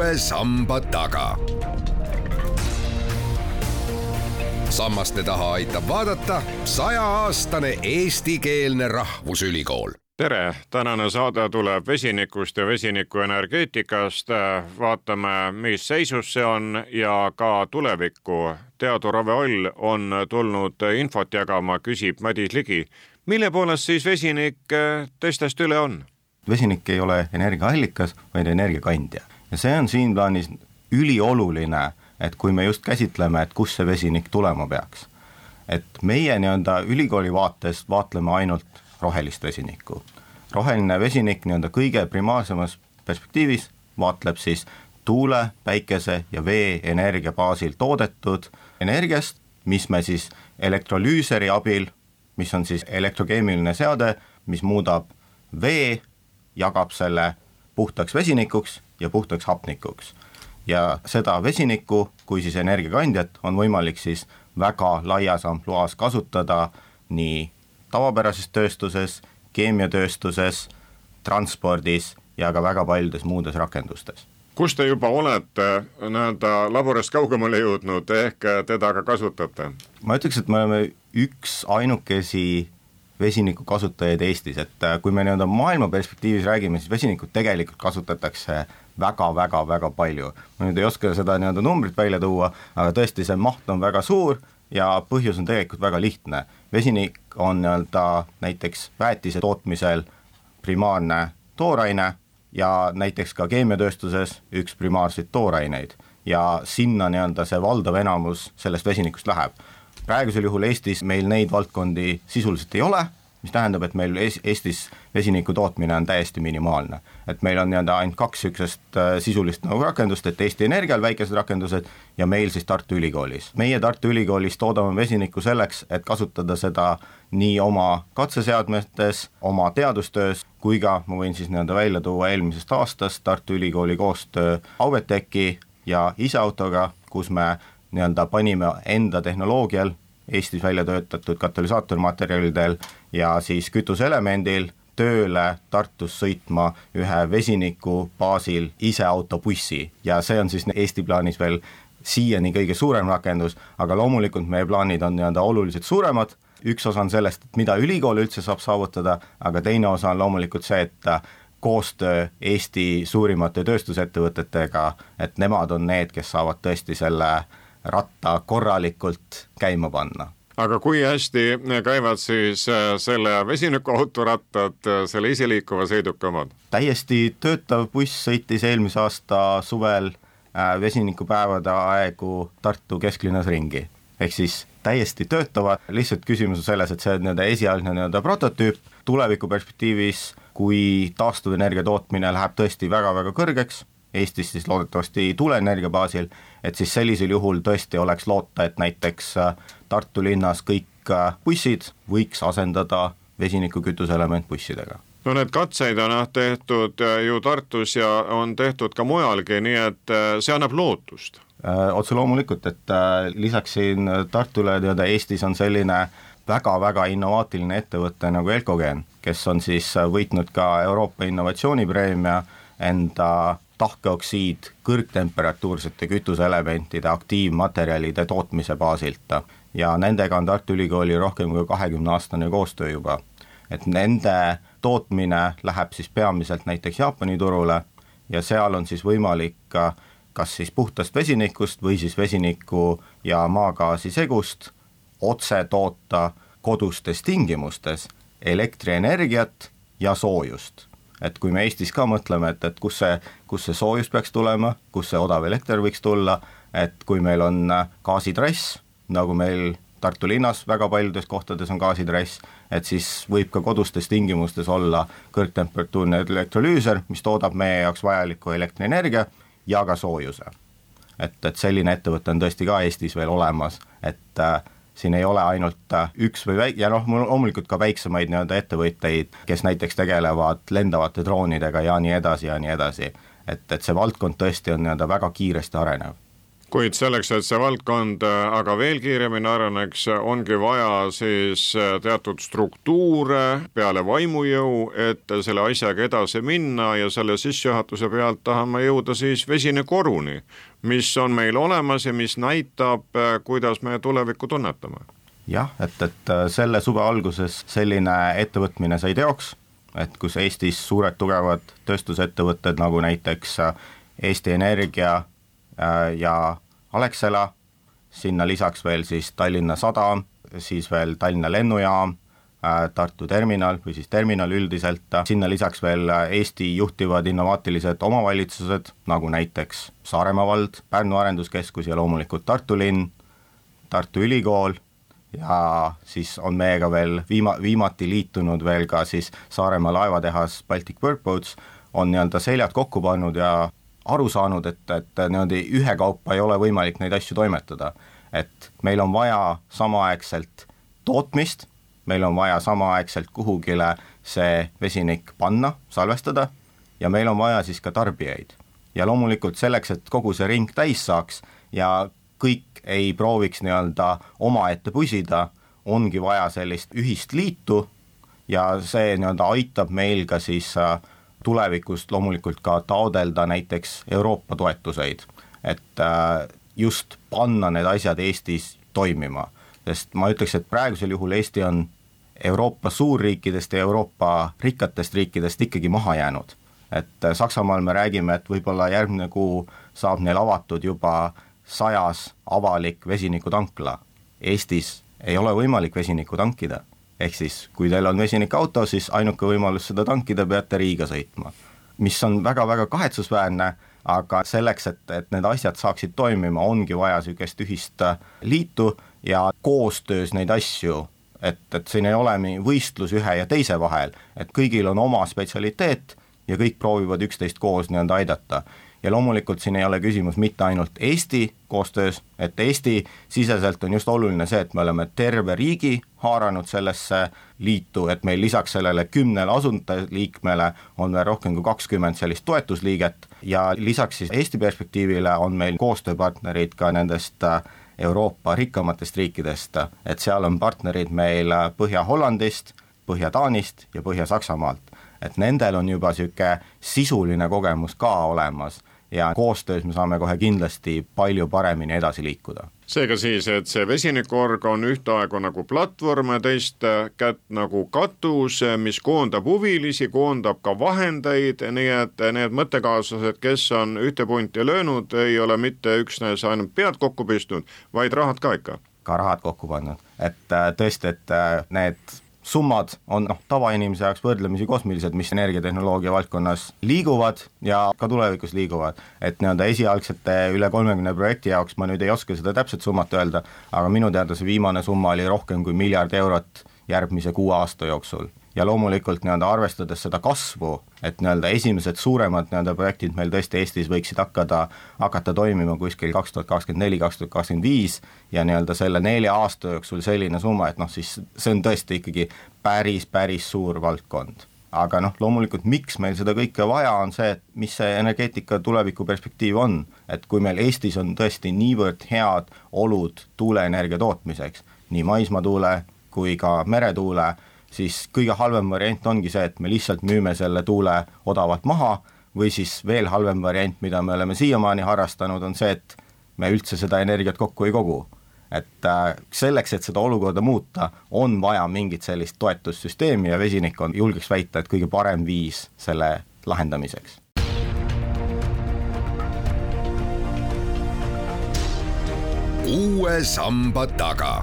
uue samba taga. sammaste taha aitab vaadata sajaaastane eestikeelne rahvusülikool tere, tänane saade tuleb vesinikust ja vesinikuenergeetikast. vaatame, mis seisus see on ja ka tulevikku. teadur Ave Oll on tulnud infot jagama, küsib Madis Ligi. mille poolest siis vesinik teistest üle on? vesinik ei ole energiaallikas, vaid energiakandja ja see on siin plaanis ülioluline, et kui me just käsitleme, et kust see vesinik tulema peaks. et meie nii-öelda ülikooli vaatest vaatleme ainult rohelist vesinikku. roheline vesinik nii-öelda kõige primaarsemas perspektiivis vaatleb siis tuule, päikese ja vee energia baasil toodetud energiast, mis me siis elektrolüüseri abil, mis on siis elektrokeemiline seade, mis muudab vee, jagab selle puhtaks vesinikuks ja puhtaks hapnikuks. ja seda vesinikku kui siis energiakandjat on võimalik siis väga laias ampluaas kasutada nii tavapärases tööstuses, keemiatööstuses, transpordis ja ka väga paljudes muudes rakendustes. kus te juba olete nii-öelda laborist kaugemale jõudnud, ehk teda ka kasutate? ma ütleks, et me oleme üks ainukesi vesiniku kasutajaid Eestis, et kui me nii-öelda maailma perspektiivis räägime, siis vesinikku tegelikult kasutatakse väga-väga-väga palju. ma nüüd ei oska seda nii-öelda numbrit välja tuua, aga tõesti, see maht on väga suur ja põhjus on tegelikult väga lihtne. vesinik on nii-öelda näiteks väetise tootmisel primaarne tooraine ja näiteks ka keemiatööstuses üks primaarseid tooraineid ja sinna nii-öelda see valdav enamus sellest vesinikust läheb. praegusel juhul Eestis meil neid valdkondi sisuliselt ei ole mis tähendab, et meil Eestis vesiniku tootmine on täiesti minimaalne. et meil on nii-öelda ainult kaks niisugust äh, sisulist nagu rakendust, et Eesti Energial väikesed rakendused ja meil siis Tartu Ülikoolis. meie Tartu Ülikoolis toodame vesinikku selleks, et kasutada seda nii oma katseseadmetes, oma teadustöös, kui ka ma võin siis nii-öelda välja tuua eelmisest aastast Tartu Ülikooli koostöö Auveteki ja iseautoga, kus me nii-öelda panime enda tehnoloogial Eestis välja töötatud katalüsaatormaterjalidel ja siis kütuseelemendil tööle Tartus sõitma ühe vesiniku baasil iseautobussi ja see on siis Eesti plaanis veel siiani kõige suurem rakendus, aga loomulikult meie plaanid on nii-öelda oluliselt suuremad, üks osa on sellest, et mida ülikool üldse saab saavutada, aga teine osa on loomulikult see, et koostöö Eesti suurimate tööstusettevõtetega, et nemad on need, kes saavad tõesti selle ratta korralikult käima panna aga kui hästi käivad siis äh, selle vesinikuautorattad, äh, selle iseliikuva sõiduki omad? täiesti töötav buss sõitis eelmise aasta suvel äh, vesinikupäevade aegu Tartu kesklinnas ringi. ehk siis täiesti töötavad, lihtsalt küsimus on selles, et see on nii-öelda esialgne nii-öelda prototüüp, tuleviku perspektiivis, kui taastuvenergia tootmine läheb tõesti väga-väga kõrgeks, Eestis siis loodetavasti tuuleenergia baasil, et siis sellisel juhul tõesti oleks loota, et näiteks äh, Tartu linnas kõik äh, bussid võiks asendada vesinikukütuse elementbussidega no need katseid on jah tehtud äh, ju Tartus ja on tehtud ka mujalgi, nii et see annab lootust. otse loomulikult, et lisaks siin Tartule nii-öelda Eestis on selline väga-väga innovaatiline ettevõte nagu Elcogen, kes on siis võitnud ka Euroopa innovatsioonipreemia enda tahkeoksiid kõrgtemperatuursete kütuseelementide aktiivmaterjalide tootmise baasilt ja nendega on Tartu Ülikooli rohkem kui kahekümne aastane koostöö juba. et nende tootmine läheb siis peamiselt näiteks Jaapani turule ja seal on siis võimalik kas siis puhtast vesinikust või siis vesiniku ja maagaasi segust otse toota kodustes tingimustes elektrienergiat ja soojust et kui me Eestis ka mõtleme, et, et kus see, kus see soojus peaks tulema, kus see odav elekter võiks tulla, et kui meil on äh, gaasitrass, nagu meil Tartu linnas väga paljudes kohtades on gaasitrass, et siis võib ka kodustes tingimustes olla kõrgtemperatuurne elektrolüüser, mis toodab meie jaoks vajalikku elektrienergia ja ka soojuse. et, et selline ettevõte on tõesti ka Eestis veel olemas, et äh, siin ei ole ainult äh, üks või väike, ja noh, loomulikult ka väiksemaid nii-öelda ettevõtteid, kes näiteks tegelevad lendavate droonidega ja nii edasi ja nii edasi. et, et see valdkond tõesti on nii-öelda väga kiiresti arenev kuid selleks, et see valdkond äh, aga veel kiiremini areneks, ongi vaja siis äh, teatud struktuure peale vaimujõu, et selle asjaga edasi minna ja selle sissejuhatuse pealt tahame jõuda siis vesinikoruni, mis on meil olemas ja mis näitab, äh, kuidas me tulevikku tunnetame. jah, et, et selle suve alguses selline ettevõtmine sai teoks, et kus Eestis suured tugevad tööstusettevõtted nagu näiteks Eesti Energia ja Alexela, sinna lisaks veel siis Tallinna Sadam, siis veel Tallinna lennujaam, Tartu terminal või siis terminal üldiselt, sinna lisaks veel Eesti juhtivad innovaatilised omavalitsused, nagu näiteks Saaremaa vald, Pärnu Arenduskeskus ja loomulikult Tartu linn, Tartu Ülikool ja siis on meiega veel viima-, viimati liitunud veel ka siis Saaremaa laevatehas Baltic Workboats, on nii-öelda seljad kokku pannud ja aru saanud, et, et niimoodi ühekaupa ei ole võimalik neid asju toimetada. et meil on vaja samaaegselt tootmist, meil on vaja samaaegselt kuhugile see vesinik panna, salvestada ja meil on vaja siis ka tarbijaid. ja loomulikult selleks, et kogu see ring täis saaks ja kõik ei prooviks nii-öelda omaette pusida, ongi vaja sellist ühist liitu ja see nii-öelda aitab meil ka siis äh, tulevikus loomulikult ka taodelda näiteks Euroopa toetuseid, et äh, just panna need asjad Eestis toimima. sest ma ütleks, et praegusel juhul Eesti on Euroopa suurriikidest ja Euroopa rikkatest riikidest ikkagi maha jäänud. et äh, Saksamaal me räägime, et võib-olla järgmine kuu saab neil avatud juba sajas avalik vesinikutankla. Eestis ei ole võimalik vesinikku tankida ehk siis kui teil on vesinikauto, siis ainuke võimalus seda tankida, peate Riiga sõitma. mis on väga-väga kahetsusväärne, aga selleks, et, et need asjad saaksid toimima, ongi vaja niisugust ühist äh, liitu ja koostöös neid asju, et, et siin ei ole võistlus ühe ja teise vahel, et kõigil on oma spetsialiteet ja kõik proovivad üksteist koos nii-öelda aidata ja loomulikult siin ei ole küsimus mitte ainult Eesti koostöös, et Eesti-siseselt on just oluline see, et me oleme terve riigi haaranud sellesse liitu, et meil lisaks sellele kümnele asundajaliikmele on veel rohkem kui kakskümmend sellist toetusliiget ja lisaks siis Eesti perspektiivile on meil koostööpartnerid ka nendest äh, Euroopa rikkamatest riikidest, et seal on partnerid meil äh, Põhja-Hollandist, Põhja-Taanist ja Põhja-Saksamaalt. et nendel on juba niisugune sisuline kogemus ka olemas ja koostöös me saame kohe kindlasti palju paremini edasi liikuda seega siis, et see vesinikuorg on ühtaegu nagu platvorm ja teist kätt nagu katus, mis koondab huvilisi, koondab ka vahendeid, nii et need mõttekaaslased, kes on ühte punti löönud, ei ole mitte üksnes ainult pead kokku pistnud, vaid rahad ka ikka. ka rahad kokku pannud, et äh, tõesti, et äh, need summad on noh, tavainimese jaoks võrdlemisi kosmilised, mis energiatehnoloogia valdkonnas liiguvad ja ka tulevikus liiguvad. et nii-öelda esialgsete üle kolmekümne projekti jaoks ma nüüd ei oska seda täpset summat öelda, aga minu teada see viimane summa oli rohkem kui miljard eurot järgmise kuue aasta jooksul ja loomulikult nii-öelda arvestades seda kasvu, et nii-öelda esimesed suuremad nii-öelda projektid meil tõesti Eestis võiksid hakkada, hakata toimima kuskil kaks tuhat kakskümmend neli, kaks tuhat kakskümmend viis ja nii-öelda selle nelja aasta jooksul selline summa, et noh, siis see on tõesti ikkagi päris, päris suur valdkond. Aga noh, loomulikult miks meil seda kõike vaja on see, et mis see energeetika tuleviku perspektiiv on, et kui meil Eestis on tõesti niivõrd head olud tuuleenergia tootmiseks, nii maismaatuule kui ka meretuule, siis kõige halvem variant ongi see, et me lihtsalt müüme selle tuule odavalt maha või siis veel halvem variant, mida me oleme siiamaani harrastanud, on see, et me üldse seda energiat kokku ei kogu. et äh, selleks, et seda olukorda muuta, on vaja mingit sellist toetussüsteemi ja vesinik on, julgeks väita, et kõige parem viis selle lahendamiseks. uue samba taga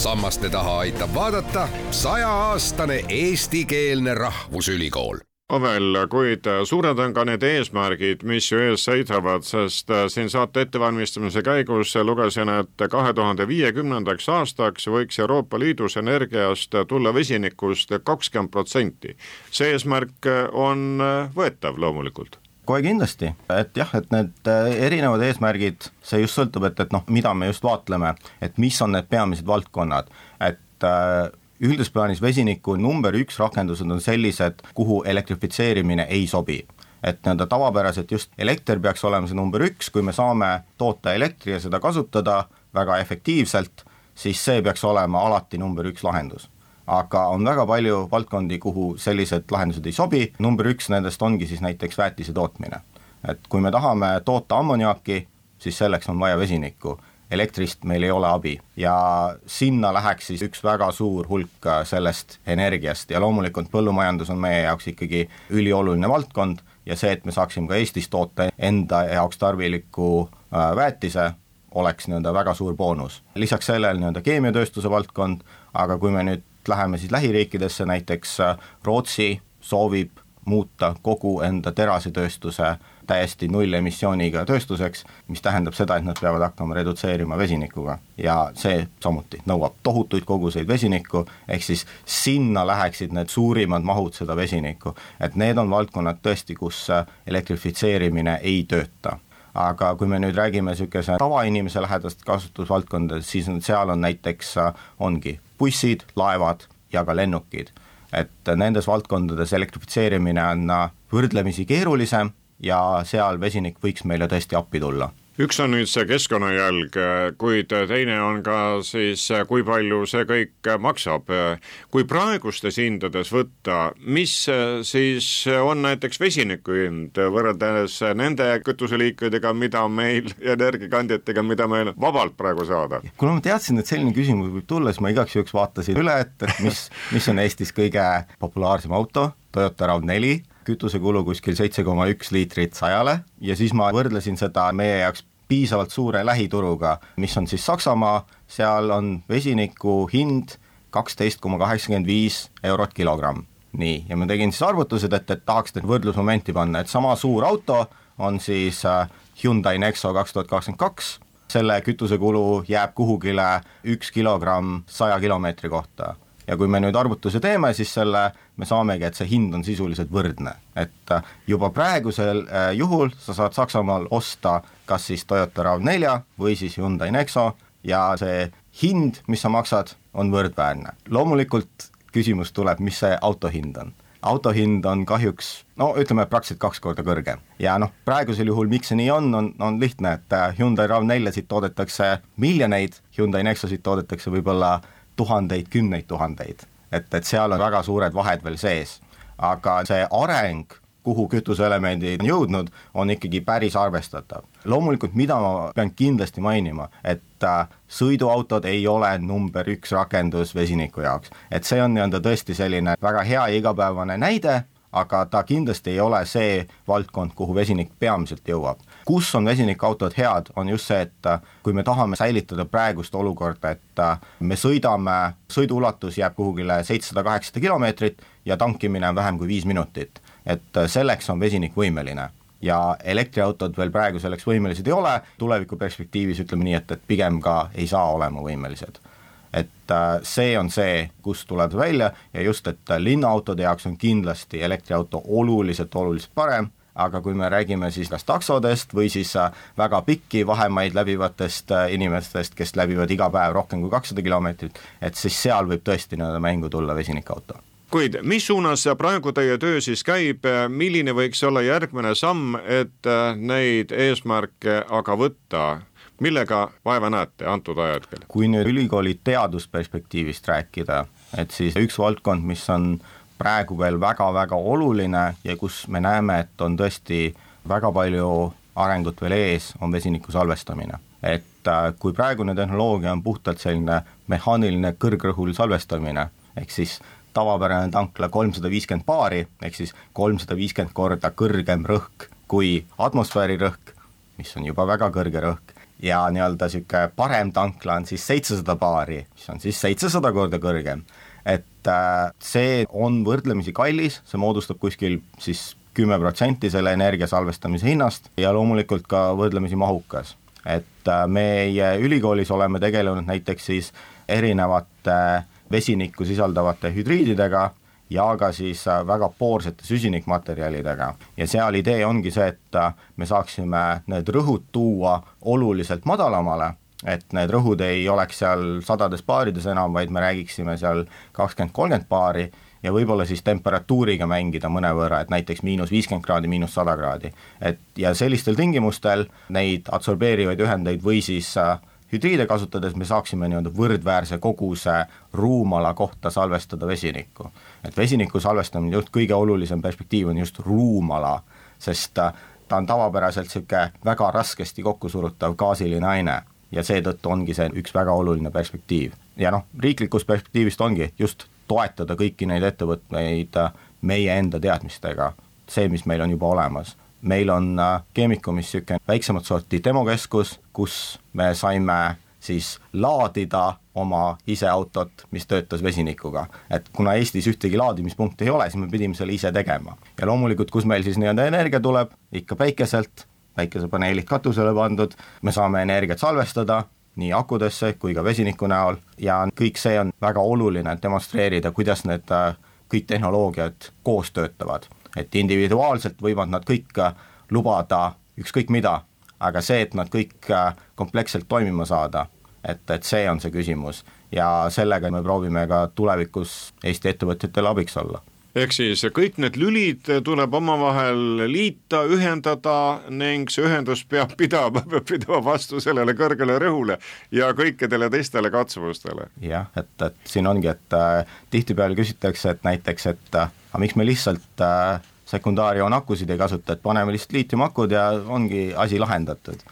sammaste taha aitab vaadata sajaaastane eestikeelne rahvusülikool Pavel, kuid suured on ka need eesmärgid, mis ju ees seisavad, sest siin saate ettevalmistamise käigus lugesin, et kahe tuhande viiekümnendaks aastaks võiks Euroopa Liidus energiast tulla vesinikust kakskümmend protsenti. see eesmärk on võetav loomulikult kohe kindlasti, et jah, et need äh, erinevad eesmärgid, see just sõltub, et, et noh, mida me just vaatleme, et mis on need peamised valdkonnad, et äh, üldises plaanis vesiniku number üks rakendused on sellised, kuhu elektrifitseerimine ei sobi. et nii-öelda tavapäraselt just elekter peaks olema see number üks, kui me saame toota elektri ja seda kasutada väga efektiivselt, siis see peaks olema alati number üks lahendus aga on väga palju valdkondi, kuhu sellised lahendused ei sobi, number üks nendest ongi siis näiteks väetise tootmine. et kui me tahame toota ammoniaaki, siis selleks on vaja vesinikku. Elektrist meil ei ole abi. Ja sinna läheks siis üks väga suur hulk äh, sellest energiast. Ja loomulikult põllumajandus on meie jaoks ikkagi ülioluline valdkond. Ja see, et me saaksime ka Eestis toota enda jaoks tarvilikku äh, väetise, oleks nii-öelda väga suur boonus. lisaks sellele nii-öelda keemiatööstuse valdkond, aga kui me nüüd läheme siis lähiriikidesse, näiteks äh, Rootsi soovib muuta kogu enda terasetööstuse täiesti nullemissiooniga tööstuseks, mis tähendab seda, et nad peavad hakkama redutseerima vesinikuga. Ja see samuti nõuab tohutuid koguseid vesinikku, ehk siis sinna läheksid need suurimad mahud seda vesinikku, et need on valdkonnad tõesti, kus elektrifitseerimine ei tööta aga kui me nüüd räägime niisuguse tavainimese lähedast kasutusvaldkondadest, siis seal on näiteks, ongi bussid, laevad ja ka lennukid. et nendes valdkondades elektrifitseerimine on võrdlemisi keerulisem ja seal vesinik võiks meile tõesti appi tulla üks on nüüd see keskkonnajälg, kuid teine on ka siis, kui palju see kõik maksab. kui praegustes hindades võtta, mis siis on näiteks vesiniku hind võrreldes nende kütuseliikidega, mida meil, energiakandjatega, mida meil vabalt praegu saada? kuna ma teadsin, et selline küsimus võib tulla, siis ma igaks juhuks vaatasin üle, et, et mis, mis on Eestis kõige populaarsem auto, Toyota RAV4, kütusekulu kuskil seitse koma üks liitrit sajale ja siis ma võrdlesin seda meie jaoks piisavalt suure lähituruga, mis on siis Saksamaa, seal on vesiniku hind kaksteist koma kaheksakümmend viis eurot kilogramm. nii, ja ma tegin siis arvutused, et, et tahaks nüüd võrdlusmomenti panna, et sama suur auto on siis äh, Hyundai Nexo kaks tuhat kakskümmend kaks, selle kütusekulu jääb kuhugile üks kilogramm saja kilomeetri kohta ja kui me nüüd arvutuse teeme, siis selle me saamegi, et see hind on sisuliselt võrdne, et äh, juba praegusel äh, juhul sa saad Saksamaal osta kas siis Toyota RAV4 või siis Hyundai Nexo ja see hind, mis sa maksad, on võrdväärne. loomulikult küsimus tuleb, mis see auto hind on auto hind on kahjuks no ütleme, praktiliselt kaks korda kõrgem. ja noh, praegusel juhul miks see nii on, on, on lihtne, et äh, Hyundai RAV4-sid toodetakse miljoneid, Hyundai Nexosid toodetakse võib-olla tuhandeid, kümneid tuhandeid. et, et seal on väga suured vahed veel sees. aga see areng, kuhu kütuseelemendid on jõudnud, on ikkagi päris arvestatav. loomulikult, mida ma pean kindlasti mainima, et äh, sõiduautod ei ole number üks rakendus vesiniku jaoks. et see on nii-öelda tõesti selline väga hea ja igapäevane näide, aga ta kindlasti ei ole see valdkond, kuhu vesinik peamiselt jõuab kus on vesinikuautod head, on just see, et äh, kui me tahame säilitada praegust olukorda, et äh, me sõidame, sõiduulatus jääb kuhugile seitsesada, kaheksasada kilomeetrit ja tankimine on vähem kui viis minutit. et äh, selleks on vesinik võimeline. Ja elektriautod veel praegu selleks võimelised ei ole, tuleviku perspektiivis ütleme nii, et, et pigem ka ei saa olema võimelised. Et see on see, kust tuleb välja. Ja just, et linnaautode jaoks on kindlasti elektriauto oluliselt, oluliselt parem aga kui me räägime siis kas taksodest või siis äh, väga pikki vahemaid läbivatest äh, inimestest, kes läbivad iga päev rohkem kui kakssada kilomeetrit, et siis seal võib tõesti nii-öelda mängu tulla vesinikauto kuid mis suunas praegu teie töö siis käib, milline võiks olla järgmine samm, et äh, neid eesmärke aga võtta? millega vaeva näete antud ajahetkel? kui nüüd ülikooli teadusperspektiivist rääkida, et siis üks valdkond, mis on praegu veel väga-väga oluline ja kus me näeme, et on tõesti väga palju arengut veel ees, on vesiniku salvestamine. et äh, kui praegune tehnoloogia on puhtalt selline mehaaniline kõrgrõhul salvestamine, ehk siis tavapärane tankla kolmsada viiskümmend baari, ehk siis kolmsada viiskümmend korda kõrgem rõhk kui atmosfääri rõhk, mis on juba väga kõrge rõhk, ja nii-öelda niisugune parem tankla on siis seitsesada baari, mis on siis seitsesada korda kõrgem see on võrdlemisi kallis, see moodustab kuskil siis kümme protsenti selle energia salvestamise hinnast ja loomulikult ka võrdlemisi mahukas. et äh, meie ülikoolis oleme tegelenud näiteks siis erinevate vesinikku sisaldavate hüdriididega ja ka siis äh, väga poorsete süsinikmaterjalidega. ja seal idee ongi see, et me saaksime need rõhud tuua oluliselt madalamale et need rõhud ei oleks seal sadades baarides enam, vaid me räägiksime seal kakskümmend, kolmkümmend baari ja võib-olla siis temperatuuriga mängida mõnevõrra, et näiteks miinus viiskümmend kraadi, miinus sada kraadi. et ja sellistel tingimustel neid adsorbeerivaid ühendeid või siis äh, hüdriide kasutades me saaksime nii-öelda võrdväärse koguse ruumala kohta salvestada vesinikku. et vesiniku salvestamine, just kõige olulisem perspektiiv on just ruumala, sest äh, ta on tavapäraselt niisugune väga raskesti kokkusurutav gaasiline aine ja seetõttu ongi see üks väga oluline perspektiiv. ja noh, riiklikust perspektiivist ongi just toetada kõiki neid ettevõtmeid äh, meie enda teadmistega, see, mis meil on juba olemas. meil on äh, Keemikumis niisugune väiksemat sorti demokeskus, kus me saime siis laadida oma iseautot, mis töötas vesinikuga. et kuna Eestis ühtegi laadimispunkti ei ole, siis me pidime selle ise tegema. ja loomulikult, kus meil siis nii-öelda energia tuleb, ikka päikeselt, päikesepaneelid katusele pandud, me saame energiat salvestada, nii akudesse kui ka vesiniku näol ja kõik see on väga oluline, et demonstreerida, kuidas need äh, kõik tehnoloogiad koos töötavad. et individuaalselt võivad nad kõik äh, lubada ükskõik mida, aga see, et nad kõik äh, kompleksselt toimima saada, et, et see on see küsimus. Ja sellega me proovime ka tulevikus Eesti ettevõtjatele abiks olla ehk siis kõik need lülid tuleb omavahel liita, ühendada ning see ühendus peab pidama, peab pidama vastu sellele kõrgele rõhule ja kõikidele teistele katsumustele. jah, et, et siin ongi, et äh, tihtipeale küsitakse, et näiteks, et äh, aga miks me lihtsalt äh, sekundaarioon akusid ei kasuta, et paneme lihtsalt liitiumakud ja ongi asi lahendatud.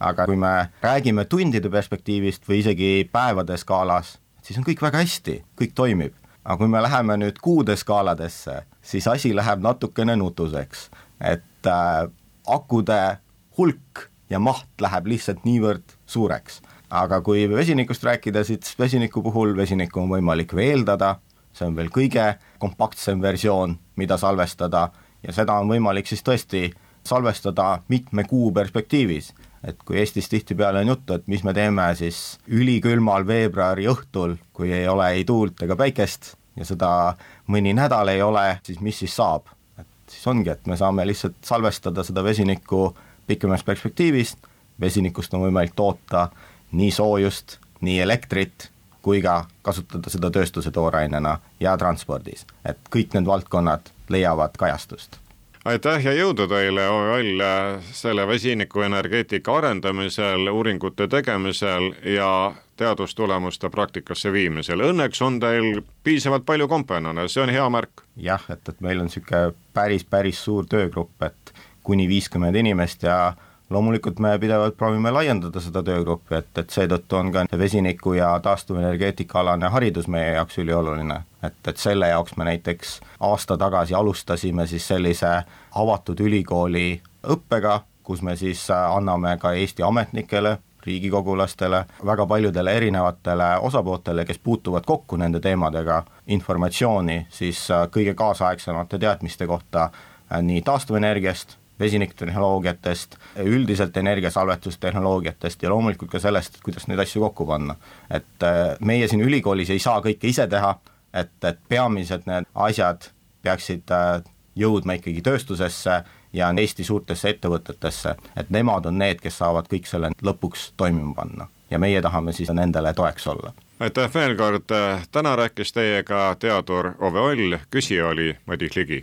aga kui me räägime tundide perspektiivist või isegi päevade skaalas, siis on kõik väga hästi, kõik toimib aga kui me läheme nüüd kuude skaaladesse, siis asi läheb natukene nutuseks, et äh, akude hulk ja maht läheb lihtsalt niivõrd suureks. aga kui vesinikust rääkida, siis vesiniku puhul vesinikku on võimalik veeldada, see on veel kõige kompaktsem versioon, mida salvestada. Ja seda on võimalik siis tõesti salvestada mitme kuu perspektiivis et kui Eestis tihtipeale on juttu, et mis me teeme siis ülikülmal veebruari õhtul, kui ei ole ei tuult ega päikest ja seda mõni nädal ei ole, siis mis siis saab? et siis ongi, et me saame lihtsalt salvestada seda vesinikku pikemas perspektiivis, vesinikust on võimalik toota nii soojust, nii elektrit, kui ka kasutada seda tööstuse toorainena ja transpordis, et kõik need valdkonnad leiavad kajastust aitäh ja jõudu teile, OÜ, selle vesinikuenergeetika arendamisel, uuringute tegemisel ja teadustulemuste praktikasse viimisel. Õnneks on teil piisavalt palju kompanone, see on hea märk. jah, et, et meil on niisugune päris, päris suur töögrupp, et kuni viiskümmend inimest ja loomulikult me pidevalt proovime laiendada seda töögruppi, et, et seetõttu on ka vesiniku ja taastuvenergeetika alane haridus meie jaoks ülioluline. et, et selle jaoks me näiteks aasta tagasi alustasime siis sellise avatud ülikooli õppega, kus me siis anname ka Eesti ametnikele, riigikogulastele, väga paljudele erinevatele osapooltele, kes puutuvad kokku nende teemadega, informatsiooni siis kõige kaasaegsemate teadmiste kohta nii taastuvenergiast, vesiniktehnoloogiatest, üldiselt energiasalvestustehnoloogiatest ja loomulikult ka sellest, kuidas neid asju kokku panna. et äh, meie siin ülikoolis ei saa kõike ise teha, et, et peamiselt need asjad peaksid äh, jõudma ikkagi tööstusesse ja Eesti suurtesse ettevõtetesse, et nemad on need, kes saavad kõik selle lõpuks toimima panna ja meie tahame siis nendele toeks olla aitäh veel kord, täna rääkis teiega teadur Ove Oll, küsija oli Madis Ligi.